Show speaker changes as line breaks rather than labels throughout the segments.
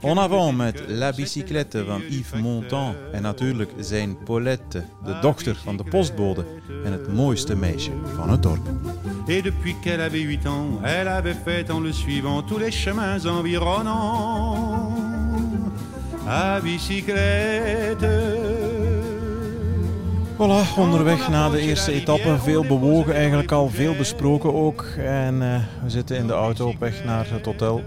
En avant met La Bicyclette van Yves. Montand en natuurlijk zijn Paulette, de dochter van de postbode en het mooiste meisje van het dorp.
Et depuis qu'elle avait 8 ans, elle avait fait en le suivant tous les chemins environnants. À bicyclette.
Voilà, onderweg na de eerste etappe. Veel bewogen, eigenlijk al veel besproken ook. En eh, we zitten in de auto op weg naar het hotel.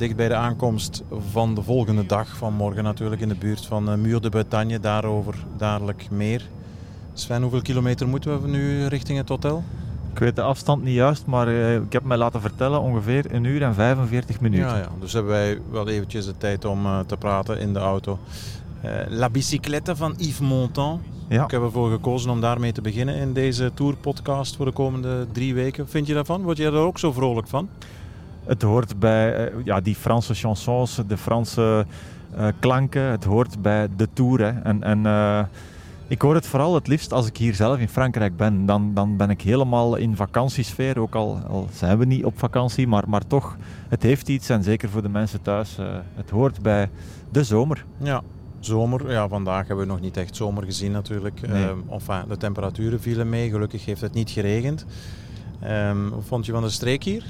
Dicht bij de aankomst van de volgende dag, van morgen natuurlijk, in de buurt van uh, Muur de Bretagne. Daarover dadelijk meer. Sven, hoeveel kilometer moeten we nu richting het hotel?
Ik weet de afstand niet juist, maar eh, ik heb mij laten vertellen ongeveer een uur en 45 minuten.
Ja, ja, dus hebben wij wel eventjes de tijd om eh, te praten in de auto. Eh, La Bicyclette van Yves Montand.
Ja.
Ik heb ervoor gekozen om daarmee te beginnen in deze tourpodcast voor de komende drie weken. Vind je daarvan? Word jij er ook zo vrolijk van?
Het hoort bij eh, ja, die Franse chansons, de Franse eh, klanken. Het hoort bij de Tour. Hè. En, en eh, ik hoor het vooral het liefst als ik hier zelf in Frankrijk ben. Dan, dan ben ik helemaal in vakantiesfeer. Ook al, al zijn we niet op vakantie, maar, maar toch, het heeft iets. En zeker voor de mensen thuis, het hoort bij de zomer.
Ja, zomer. Ja, vandaag hebben we nog niet echt zomer gezien natuurlijk.
Nee.
Ehm, enfin, de temperaturen vielen mee. Gelukkig heeft het niet geregend. Ehm, wat vond je van de streek hier?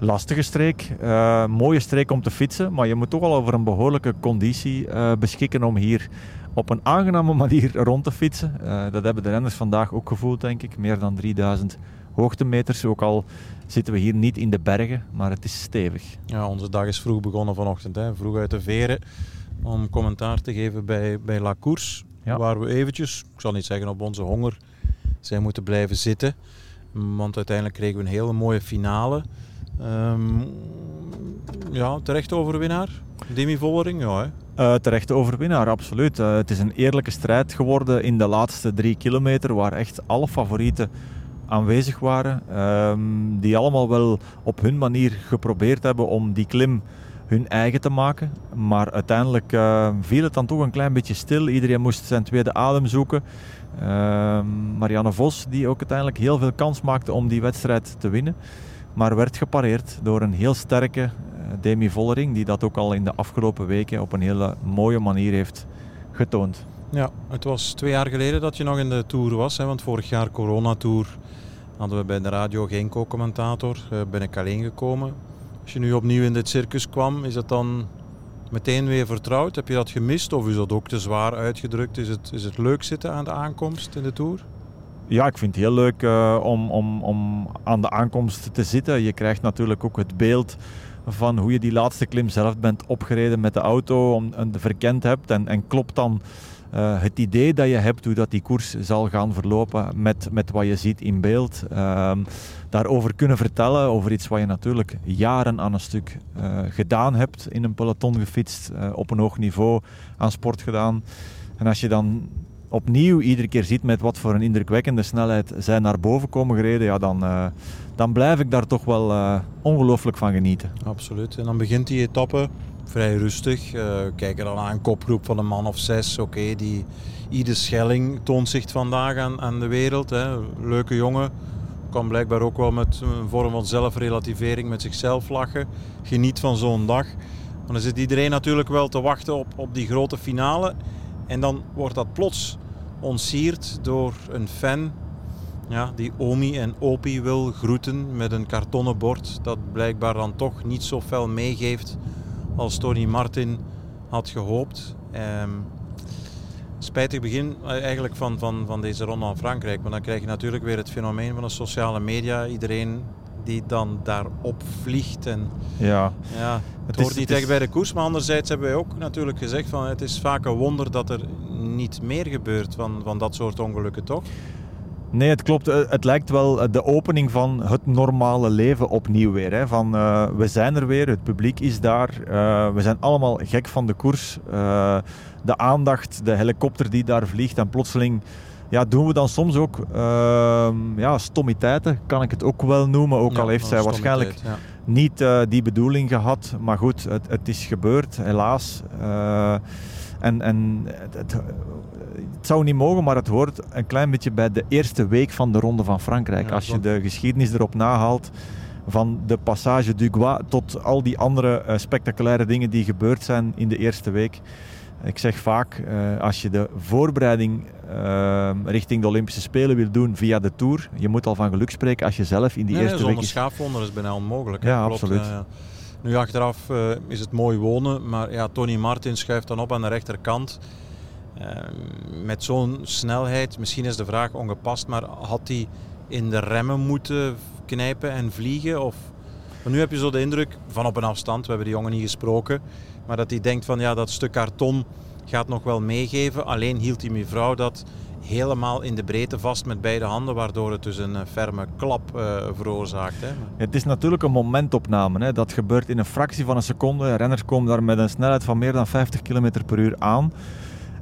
Lastige streek, eh, mooie streek om te fietsen, maar je moet toch al over een behoorlijke conditie eh, beschikken om hier op een aangename manier rond te fietsen. Eh, dat hebben de renners vandaag ook gevoeld, denk ik. Meer dan 3000 hoogtemeters, ook al zitten we hier niet in de bergen, maar het is stevig.
Ja, onze dag is vroeg begonnen vanochtend. Hè. Vroeg uit de veren om commentaar te geven bij, bij La Course.
Ja.
Waar we eventjes, ik zal niet zeggen op onze honger, zijn moeten blijven zitten. Want uiteindelijk kregen we een hele mooie finale. Ehm, ja, terecht overwinnaar. Demi Vollering, ja. Hè.
Eh terechte overwinnaar, absoluut. Eh, het is een eerlijke strijd geworden in de laatste drie kilometer, waar echt alle favorieten aanwezig waren. ehm, die allemaal wel op hun manier geprobeerd hebben om die klim hun eigen te maken. Maar uiteindelijk eh, viel het dan toch een klein beetje stil. Iedereen moest zijn tweede adem zoeken. Ehm, Marianne Vos, die ook uiteindelijk heel veel kans maakte om die wedstrijd te winnen. Maar werd gepareerd door een heel sterke eh, Demi Vollering, die dat ook al in de afgelopen weken op een hele mooie manier heeft getoond.
Ja, het was twee jaar geleden dat je nog in de Tour was. Hè, want vorig jaar corona-tour hadden we bij de radio geen co-commentator. Eh, ben ik alleen gekomen. Als je nu opnieuw in dit circus kwam, is het dan meteen weer vertrouwd? Heb je dat gemist of is dat ook te zwaar uitgedrukt? Is het, is het leuk zitten aan de aankomst in de Tour?
Ja, ik vind het heel leuk eh, om, om, om aan de aankomst te zitten. Je krijgt natuurlijk ook het beeld van hoe je die laatste klim zelf bent opgereden met de auto, om, en verkend hebt. En, en klopt dan eh, het idee dat je hebt hoe dat die koers zal gaan verlopen met, met wat je ziet in beeld. Ehm, daarover kunnen vertellen, over iets wat je natuurlijk jaren aan een stuk eh, gedaan hebt, in een peloton gefietst, op een hoog niveau aan sport gedaan. En als je dan opnieuw iedere keer ziet met wat voor een indrukwekkende snelheid zij naar boven komen gereden, ja, dan, eh, dan blijf ik daar toch wel eh, ongelooflijk van genieten.
Absoluut. En dan begint die etappe vrij rustig. Eh kijken dan aan een kopgroep van een man of zes. Oké, die Ide Schelling toont zich vandaag aan, aan de wereld. Hè. Leuke jongen. Kan blijkbaar ook wel met een vorm van zelfrelativering met zichzelf lachen. Geniet van zo'n dag. Maar dan zit iedereen natuurlijk wel te wachten op, op die grote finale. En dan wordt dat plots ontsierd door een fan ja, die Omi en Opie wil groeten met een kartonnen bord dat blijkbaar dan toch niet zo fel meegeeft als Tony Martin had gehoopt. Ehm, spijtig begin eh, eigenlijk van, van, van deze ronde van Frankrijk, want dan krijg je natuurlijk weer het fenomeen van de sociale media. Iedereen die dan daarop vliegt. En,
Ja,
ja, het, hoort niet
het
echt bij de koers. Maar anderzijds hebben wij ook natuurlijk gezegd van het is vaak een wonder dat er niet meer gebeurt van, van dat soort ongelukken, toch?
Nee, het klopt. Eh, Het lijkt wel eh, de opening van het normale leven opnieuw weer. Hè. Van, eh, we zijn er weer, het publiek is daar. we zijn allemaal gek van de koers. De aandacht, de helikopter die daar vliegt. En plotseling ja, doen we dan soms ook ehm, ja, stommiteiten, kan ik het ook wel noemen. Ook
Ja,
al heeft zij waarschijnlijk
ja.
niet eh, die bedoeling gehad. Maar goed, het, het is gebeurd, helaas. Eh, en en het, het, het zou niet mogen, maar het hoort een klein beetje bij de eerste week van de Ronde van Frankrijk.
Ja,
Als je de geschiedenis erop nahaalt, van de Passage du Gois tot al die andere eh, spectaculaire dingen die gebeurd zijn in de eerste week. Ik zeg vaak, eh, als je de voorbereiding eh, richting de Olympische Spelen wil doen via de Tour, je moet al van geluk spreken als je zelf in die
Nee,
eerste week...
schaafwonder is bijna onmogelijk. hè.
Ja,
Klopt,
absoluut.
ja. Nu achteraf eh, is het mooi wonen, maar ja, Tony Martin schuift dan op aan de rechterkant. Eh, met zo'n snelheid, misschien is de vraag ongepast, maar had hij in de remmen moeten knijpen en vliegen? Of... Maar nu heb je zo de indruk, van op een afstand, we hebben die jongen niet gesproken, maar dat hij denkt van ja, dat stuk karton gaat nog wel meegeven. Alleen hield die mevrouw dat helemaal in de breedte vast met beide handen, waardoor het dus een eh, ferme klap eh, veroorzaakt.
Het is natuurlijk een momentopname. Hè. Dat gebeurt in een fractie van een seconde. Renners komen daar met een snelheid van meer dan 50 km per uur aan.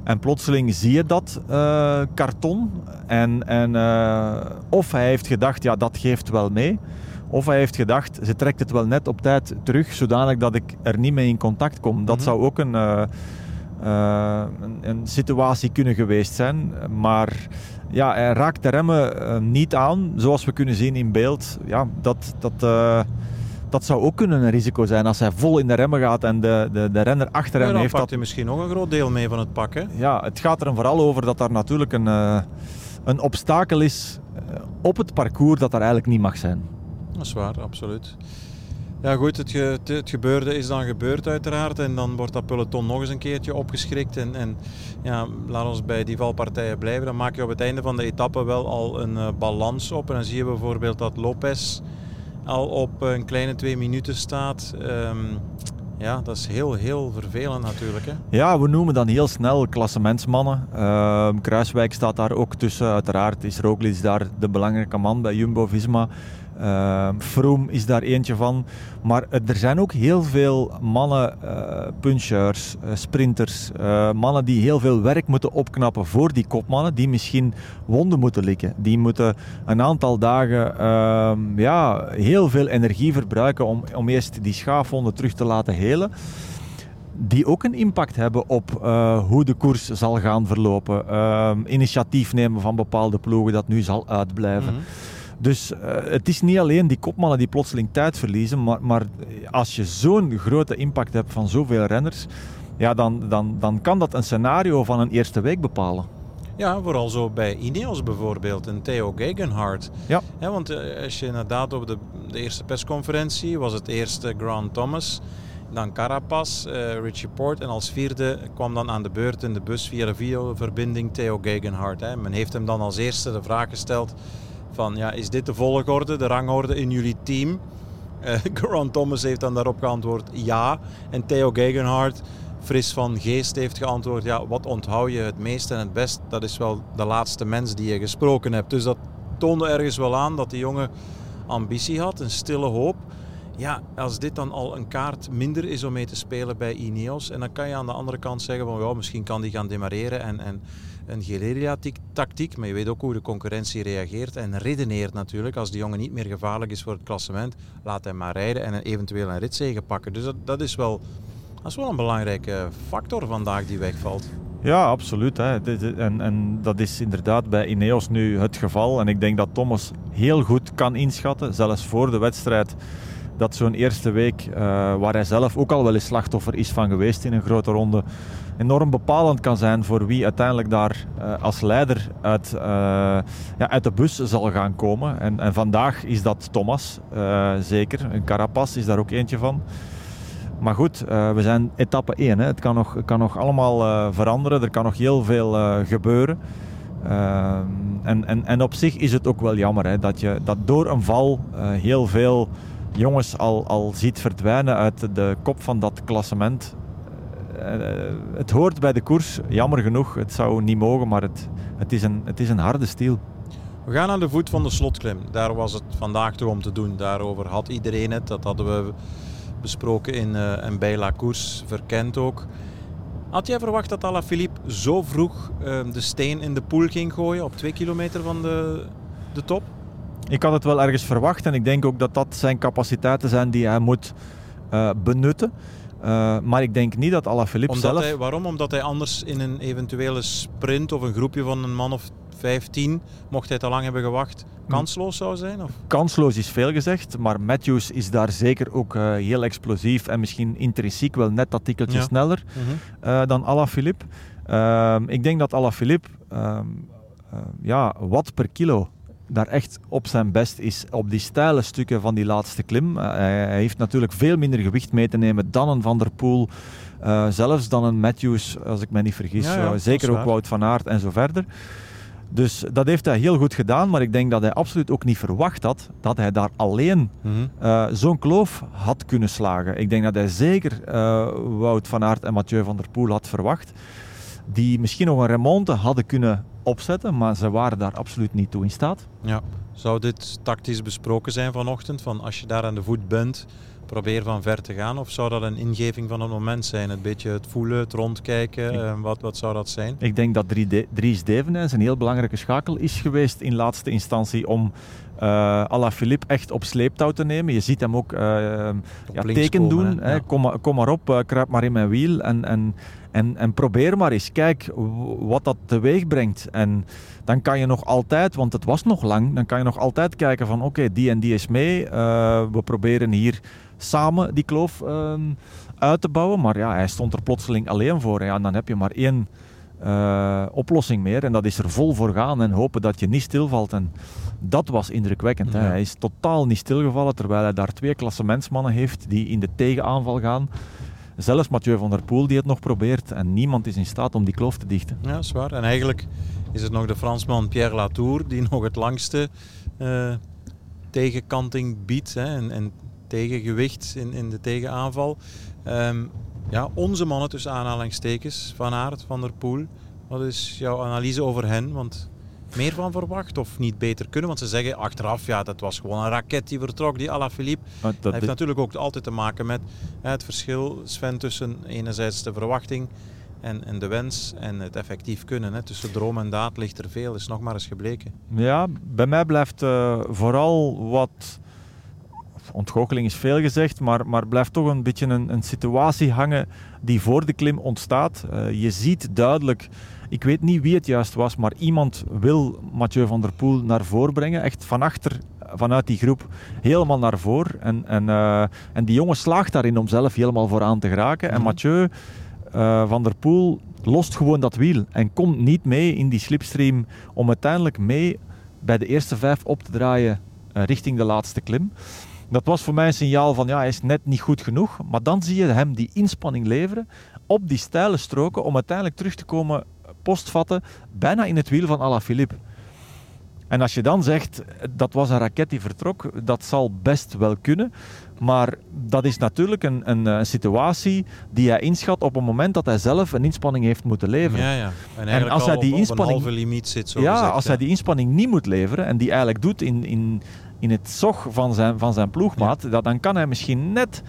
En plotseling zie je dat eh, karton. En, en, of hij heeft gedacht, ja, dat geeft wel mee. Of hij heeft gedacht, ze trekt het wel net op tijd terug, zodanig dat ik er niet mee in contact kom. Dat
Mhm.
zou ook een, eh, eh, een, een situatie kunnen geweest zijn. Maar ja, hij raakt de remmen eh, niet aan, zoals we kunnen zien in beeld. Ja, dat, dat, dat zou ook kunnen een risico zijn als hij vol in de remmen gaat en de, de, de renner achter
Ja,
hem
dan
heeft dat
hij misschien nog een groot deel mee van het pak. Hè?
ja, het gaat er vooral over dat daar natuurlijk een, een obstakel is op het parcours dat er eigenlijk niet mag zijn.
Dat is waar, absoluut. Ja goed, het, het gebeurde is dan gebeurd uiteraard. En dan wordt dat peloton nog eens een keertje opgeschrikt. En, en ja, laat ons bij die valpartijen blijven. Dan maak je op het einde van de etappe wel al een eh, balans op. En dan zie je bijvoorbeeld dat Lopez al op een kleine twee minuten staat. Ehm, ja, dat is heel, heel vervelend natuurlijk. Hè?
Ja, we noemen dan heel snel klassementsmannen. Ehm, Kruiswijk staat daar ook tussen. Uiteraard is Roglic daar de belangrijke man bij Jumbo-Visma. Ehm Froome is daar eentje van. Maar er zijn ook heel veel mannen, eh, puncheurs, eh, sprinters, eh, mannen die heel veel werk moeten opknappen voor die kopmannen, die misschien wonden moeten likken. Die moeten een aantal dagen ehm, ja, heel veel energie verbruiken om, om eerst die schaafwonden terug te laten helen die ook een impact hebben op hoe de koers zal gaan verlopen. Ehm, initiatief nemen van bepaalde ploegen dat nu zal uitblijven.
Mhm.
Dus eh, het is niet alleen die kopmannen die plotseling tijd verliezen, maar, maar als je zo'n grote impact hebt van zoveel renners, ja, dan, dan, dan kan dat een scenario van een eerste week bepalen.
Ja, vooral zo bij Ineos bijvoorbeeld, en Theo Gegenhardt.
Ja.
want eh, als je inderdaad op de, de eerste persconferentie was het eerste Grant Thomas, dan Carapaz, eh, Richie Port en als vierde kwam dan aan de beurt in de bus via de videoverbinding Theo Gegenhardt. Hè. Men heeft hem dan als eerste de vraag gesteld van ja, is dit de volgorde, de rangorde in jullie team? Eh Grant Thomas heeft dan daarop geantwoord ja. En Theo Gegenhardt fris van geest heeft geantwoord: ja, wat onthoud je het meest en het best? Dat is wel de laatste mens die je gesproken hebt. Dus dat toonde ergens wel aan dat die jongen ambitie had, een stille hoop. Ja, als dit dan al een kaart minder is om mee te spelen bij Ineos, en dan kan je aan de andere kant zeggen van ja, misschien kan die gaan demareren en, en een guerrilla-tactiek, maar je weet ook hoe de concurrentie reageert en redeneert natuurlijk. Als die jongen niet meer gevaarlijk is voor het klassement, laat hem maar rijden en eventueel een ritzege pakken. Dus dat, is wel, dat is wel een belangrijke factor vandaag die wegvalt.
Ja, absoluut. Hè. En, en dat is inderdaad bij Ineos nu het geval. En ik denk dat Thomas heel goed kan inschatten, zelfs voor de wedstrijd, dat zo'n eerste week, eh, waar hij zelf ook al wel eens slachtoffer is van geweest in een grote ronde, enorm bepalend kan zijn voor wie uiteindelijk daar eh, als leider uit, eh, ja, uit de bus zal gaan komen. En, en vandaag is dat Thomas, zeker. En Carapaz is daar ook eentje van. Maar goed, we zijn etappe 1. Hè. Het kan nog, kan nog allemaal veranderen. Er kan nog heel veel gebeuren. Ehm, En, en, en op zich is het ook wel jammer hè, dat je dat door een val heel veel jongens al, al ziet verdwijnen uit de kop van dat klassement. Uh, het hoort bij de koers, jammer genoeg. Het zou niet mogen, maar het, het, is, een, het is een harde stiel.
We gaan aan de voet van de slotklim. Daar was het vandaag toch om te doen. Daarover had iedereen het. Dat hadden we besproken in, uh, in bij La Course, verkend ook. Had jij verwacht dat Alaphilippe zo vroeg de steen in de poel ging gooien op twee kilometer van de, de top?
Ik had het wel ergens verwacht en ik denk ook dat dat zijn capaciteiten zijn die hij moet uh, benutten. Uh, maar ik denk niet dat Alaphilippe
Omdat
zelf...
Hij, waarom? Omdat hij anders in een eventuele sprint of een groepje van een man of 15, mocht hij te lang hebben gewacht, kansloos zou zijn? Of?
Kansloos is veel gezegd, maar Matthews is daar zeker ook uh, heel explosief en misschien intrinsiek wel net dat tikkeltje
Ja.
sneller
Mhm.
uh, dan Alaphilippe. Ehm ik denk dat Alaphilippe ehm ja, wat per kilo daar echt op zijn best is op die steile stukken van die laatste klim. Uh, hij, heeft natuurlijk veel minder gewicht mee te nemen dan een Van der Poel, uh, zelfs dan een Matthews, als ik me niet vergis.
Ja, ja, dat
zeker ook
waar.
Wout van Aert en zo verder. Dus dat heeft hij heel goed gedaan, maar ik denk dat hij absoluut ook niet verwacht had dat hij daar alleen
Mhm.
uh, zo'n kloof had kunnen slagen. Ik denk dat hij zeker Wout van Aert en Mathieu van der Poel had verwacht. Die misschien nog een remonte hadden kunnen opzetten, maar ze waren daar absoluut niet toe in staat.
Ja. Zou dit tactisch besproken zijn vanochtend? Van als je daar aan de voet bent, probeer van ver te gaan? Of zou dat een ingeving van het moment zijn? Een beetje het voelen, het rondkijken?
Ik-
eh, wat, wat zou dat zijn?
Ik denk dat Dries Devenijns een heel belangrijke schakel is geweest in laatste instantie om uh, Alaphilippe echt op sleeptouw te nemen. Je ziet hem ook uh, ja, teken
komen,
doen.
hè?
Hè.
Ja.
Kom, maar- kom maar op, uh, kruip maar in mijn wiel en, en, en, en probeer maar eens. Kijk wat dat teweeg brengt. En dan kan je nog altijd, want het was nog lang, dan kan je nog altijd kijken van oké, die en die is mee. Uh, we proberen hier samen die kloof ehm, uit te bouwen. Maar ja, hij stond er plotseling alleen voor. Ja, en dan heb je maar één uh, oplossing meer. En dat is er vol voor gaan en hopen dat je niet stilvalt. En dat was indrukwekkend.
Ja.
Hè. Hij is totaal niet stilgevallen, terwijl hij daar twee klassementsmannen heeft die in de tegenaanval gaan. Zelfs Mathieu van der Poel die het nog probeert. En niemand is in staat om die kloof te dichten.
Ja, dat is waar. En eigenlijk is het nog de Fransman Pierre Latour die nog het langste uh, tegenkanting biedt. Hè, en, en tegengewicht in, in de tegenaanval. Um, ja, onze mannen tussen aanhalingstekens, Van Aert, Van der Poel. Wat is jouw analyse over hen? Want meer van verwacht of niet beter kunnen? Want ze zeggen achteraf, ja, dat was gewoon een raket die vertrok, die Alaphilippe. Dat, dat heeft natuurlijk ook altijd te maken met hè, het verschil, Sven, tussen enerzijds de verwachting en, en de wens en het effectief kunnen. Hè. Tussen droom en daad ligt er veel, is nog maar eens gebleken.
Ja, bij mij blijft uh, vooral wat ontgoocheling is veel gezegd, maar, maar blijft toch een beetje een, een situatie hangen die voor de klim ontstaat. Uh, je ziet duidelijk, ik weet niet wie het juist was, maar iemand wil Mathieu van der Poel naar voren brengen. Echt van achter, vanuit die groep, helemaal naar voren. En, en, uh, en die jongen slaagt daarin om zelf helemaal vooraan te geraken. En Mathieu uh, van der Poel lost gewoon dat wiel en komt niet mee in die slipstream om uiteindelijk mee bij de eerste vijf op te draaien richting de laatste klim. Dat was voor mij een signaal van ja, hij is net niet goed genoeg. Maar dan zie je hem die inspanning leveren op die steile stroken om uiteindelijk terug te komen postvatten bijna in het wiel van Alaphilippe. En als je dan zegt dat was een raket die vertrok, dat zal best wel kunnen. Maar dat is natuurlijk een, een, een, situatie die hij inschat op het moment dat hij zelf een inspanning heeft moeten leveren.
Ja, ja. En, en als hij die op, inspanning, op een halve limiet zit, zo
ja,
gezegd,
als
ja.
hij die inspanning niet moet leveren en die eigenlijk doet in, in, in het zog van zijn, van zijn ploegmaat, ja. dat, dan kan hij misschien net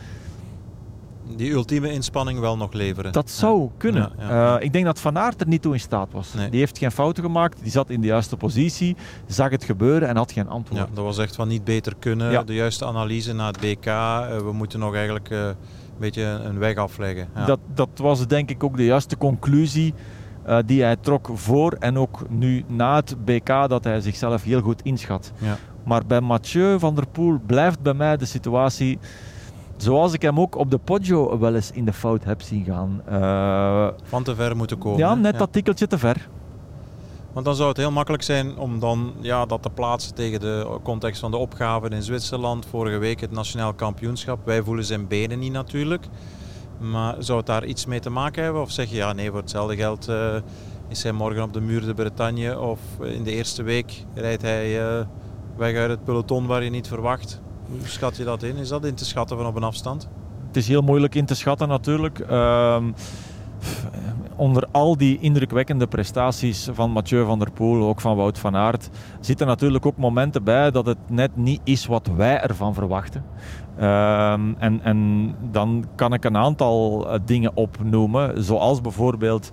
die ultieme inspanning wel nog leveren.
Dat zou ja. kunnen. Ja, ja. Uh, ik denk dat Van Aert er niet toe in staat was. Nee. Die heeft geen fouten gemaakt, die zat in de juiste positie, zag het gebeuren en had geen antwoord.
Ja, dat was echt van niet beter kunnen, de juiste analyse na het BK. Uh, we moeten nog eigenlijk uh, een beetje een weg afleggen.
Dat, dat was denk ik ook de juiste conclusie uh, die hij trok voor en ook nu na het BK dat hij zichzelf heel goed inschat. Maar bij Mathieu van der Poel blijft bij mij de situatie Zoals ik hem ook op de Poggio wel eens in de fout heb zien gaan. Uh,
Van te ver moeten komen.
Ja, net
ja.
dat tikkeltje te ver.
Want dan zou het heel makkelijk zijn om dan ja, dat te plaatsen tegen de context van de opgave in Zwitserland. Vorige week het nationaal kampioenschap. Wij voelen zijn benen niet natuurlijk. Maar zou het daar iets mee te maken hebben? Of zeg je ja, nee, voor hetzelfde geld uh, is hij morgen op de muur de Bretagne of in de eerste week rijdt hij uh, weg uit het peloton waar je niet verwacht. Hoe schat je dat in? Is dat in te schatten van op een afstand?
Het is heel moeilijk in te schatten natuurlijk. Uh, onder al die indrukwekkende prestaties van Mathieu van der Poel, ook van Wout van Aert, zitten natuurlijk ook momenten bij dat het net niet is wat wij ervan verwachten. Um, en, en dan kan ik een aantal eh, dingen opnoemen, zoals bijvoorbeeld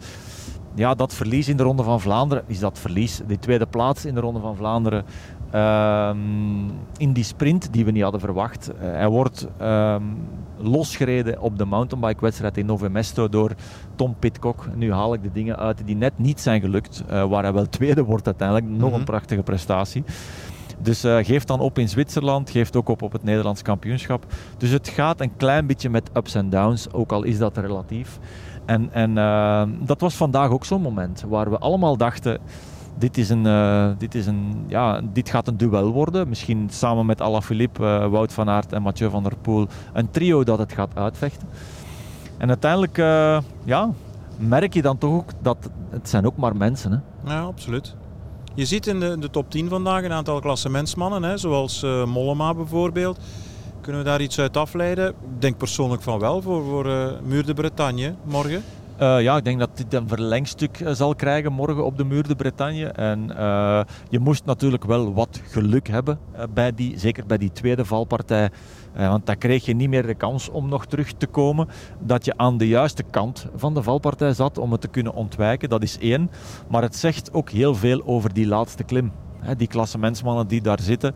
ja, dat verlies in de Ronde van Vlaanderen. Is dat verlies, die tweede plaats in de Ronde van Vlaanderen, um, in die sprint die we niet hadden verwacht. Uh, hij wordt um, losgereden op de mountainbike-wedstrijd in Novemesto door Tom Pitcock. Nu haal ik de dingen uit die net niet zijn gelukt, uh, waar hij wel tweede wordt uiteindelijk. Nog mm -hmm. een prachtige prestatie. Dus uh, geeft dan op in Zwitserland, geeft ook op op het Nederlands kampioenschap. Dus het gaat een klein beetje met ups en downs, ook al is dat relatief. En, en dat was vandaag ook zo'n moment waar we allemaal dachten. Dit, is een, uh, dit, is een, ja, dit gaat een duel worden. Misschien samen met Alaphilippe, uh, Wout van Aert en Mathieu van der Poel. Een trio dat het gaat uitvechten. En uiteindelijk ja, merk je dan toch ook dat het zijn ook maar mensen zijn.
Ja, absoluut. Je ziet in de, de, top 10 vandaag een aantal klassementsmannen, hè, zoals uh, Mollema bijvoorbeeld. Kunnen we daar iets uit afleiden? Ik denk persoonlijk van wel voor, voor Muur de Bretagne morgen.
Uh, ja, ik denk dat dit een verlengstuk zal krijgen morgen op de Muur de Bretagne. En uh, je moest natuurlijk wel wat geluk hebben, bij die, zeker bij die tweede valpartij. Want dan kreeg je niet meer de kans om nog terug te komen. Dat je aan de juiste kant van de valpartij zat om het te kunnen ontwijken. Dat is één. Maar het zegt ook heel veel over die laatste klim. Die klassementsmannen die daar zitten,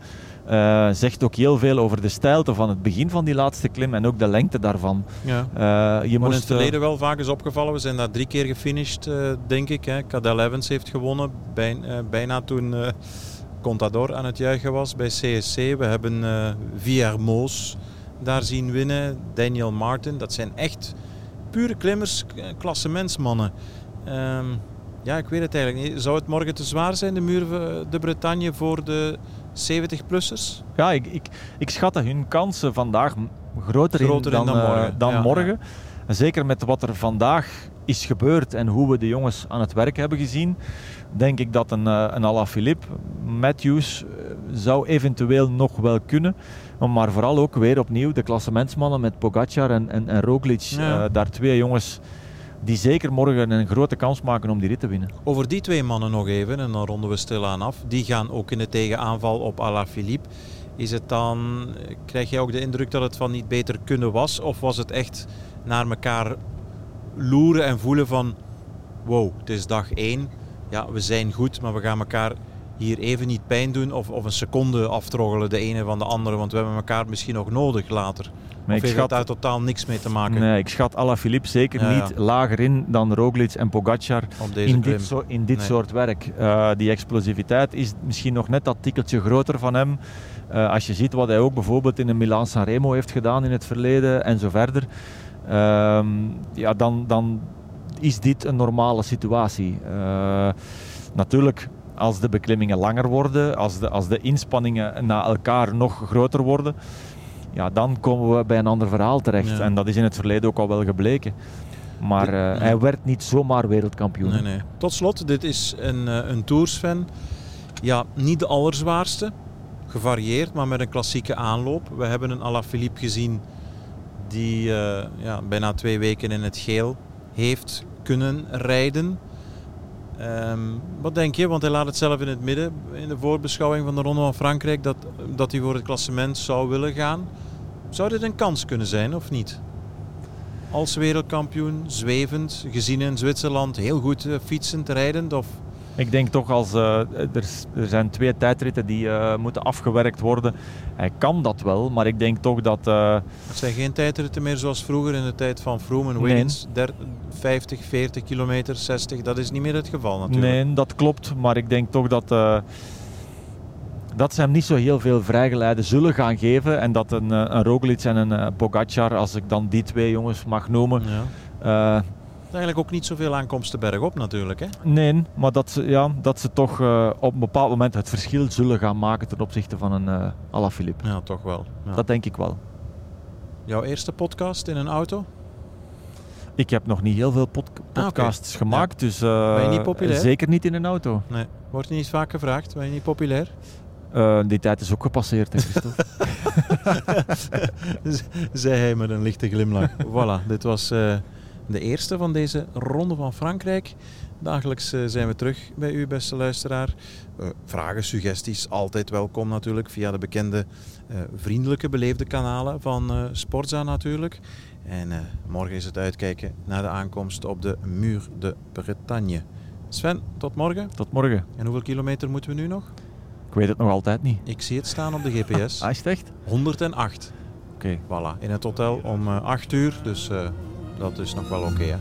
uh, zegt ook heel veel over de stijlte van het begin van die laatste klim en ook de lengte daarvan.
Ja. Uh, je moest, in het verleden wel vaak is opgevallen. We zijn daar drie keer gefinished, uh, denk ik. Hè. Cadel Evans heeft gewonnen, bij, bijna toen Contador aan het juichen was bij CSC. We hebben Villermoos daar zien winnen, Daniel Martin. Dat zijn echt pure klimmers, klassementsmannen. Um, ja, ik weet het eigenlijk niet. Zou het morgen te zwaar zijn, de muur de Bretagne, voor de 70-plussers?
Ja, ik, ik, ik schat dat hun kansen vandaag groter,
groter
in dan,
dan morgen.
Uh, dan
ja,
morgen.
Ja.
En zeker met wat er vandaag is gebeurd en hoe we de jongens aan het werk hebben gezien, denk ik dat een, uh, een Alaphilippe, Matthews, zou eventueel nog wel kunnen. Maar vooral ook weer opnieuw de klassementsmannen met Pogacar en, en, en Roglic.
Ja.
Uh, daar twee jongens die zeker morgen een grote kans maken om die rit te winnen.
Over die twee mannen nog even, en dan ronden we stilaan af. Die gaan ook in de tegenaanval op Alaphilippe. Is het dan, krijg jij ook de indruk dat het van niet beter kunnen was? Of was het echt naar elkaar loeren en voelen van... Wow, het is dag één. Ja, we zijn goed, maar we gaan elkaar hier even niet pijn doen of, of een seconde aftroggelen, de ene van de andere. Want we hebben elkaar misschien nog nodig later.
Maar
of heeft schat, daar totaal niks mee te maken?
Nee, ik schat Alaphilippe zeker ja, niet lager in dan Roglic en Pogacar in dit, zo, in dit nee. soort werk. Uh, die explosiviteit is misschien nog net dat tikkeltje groter van hem. Uh, als je ziet wat hij ook bijvoorbeeld in een Milaan Sanremo heeft gedaan in het verleden en zo verder. Uh, ja, dan, dan is dit een normale situatie. Uh, natuurlijk, als de beklimmingen langer worden, als de, als de inspanningen na elkaar nog groter worden, ja, dan komen we bij een ander verhaal terecht.
Ja.
En dat is in het verleden ook al wel gebleken. Maar uh, nee. hij werd niet zomaar wereldkampioen.
Nee, nee. Tot slot, dit is een, uh, een Tours-fan. Ja, niet de allerzwaarste. Gevarieerd, maar met een klassieke aanloop. We hebben een Alaphilippe gezien die uh, ja, bijna twee weken in het geel heeft kunnen rijden. Um, wat denk je? Want hij laat het zelf in het midden in de voorbeschouwing van de Ronde van Frankrijk dat, dat hij voor het klassement zou willen gaan. Zou dit een kans kunnen zijn of niet? Als wereldkampioen, zwevend, gezien in Zwitserland, heel goed uh, fietsend, rijdend? Of...
Ik denk toch als uh, er, er, zijn twee tijdritten die uh, moeten afgewerkt worden. Hij kan dat wel, maar ik denk toch dat. Uh,
het zijn geen tijdritten meer zoals vroeger in de tijd van Froome en Wiggins. Nee. 50, 40 kilometer, 60. Dat is niet meer het geval natuurlijk.
Nee, dat klopt. Maar ik denk toch dat. dat ze hem niet zo heel veel vrijgeleide zullen gaan geven. En dat een, een Roglic en een Pogacar, als ik dan die twee jongens mag noemen.
Ja eigenlijk ook niet zoveel aankomsten bergop natuurlijk. Hè?
Nee, maar dat ze, ja, dat ze toch uh, op een bepaald moment het verschil zullen gaan maken ten opzichte van een uh, Alaphilippe.
Ja, toch wel. Ja.
Dat denk ik wel.
Jouw eerste podcast in een auto?
Ik heb nog niet heel veel pod-
Ah,
podcasts gemaakt, dus eh,
Ben je niet populair?
zeker niet in een auto.
Nee. Wordt je niet vaak gevraagd? Ben je niet populair?
Eh, die tijd is ook gepasseerd, hè, Christophe.
zei hij met een lichte glimlach. voilà, dit was eh, de eerste van deze Ronde van Frankrijk. Dagelijks eh, zijn we terug bij u, beste luisteraar. Eh, vragen, suggesties, altijd welkom natuurlijk via de bekende eh, vriendelijke, beleefde kanalen van Sportza natuurlijk. En morgen is het uitkijken naar de aankomst op de Muur de Bretagne. Sven, tot morgen.
Tot morgen.
En hoeveel kilometer moeten we nu nog?
Ik weet het nog altijd niet.
Ik zie het staan op de GPS.
Ah, is het echt?
108.
Oké.
Voilà, in het hotel om eh, 8 uur. Dus dat is nog wel oké.
Okay,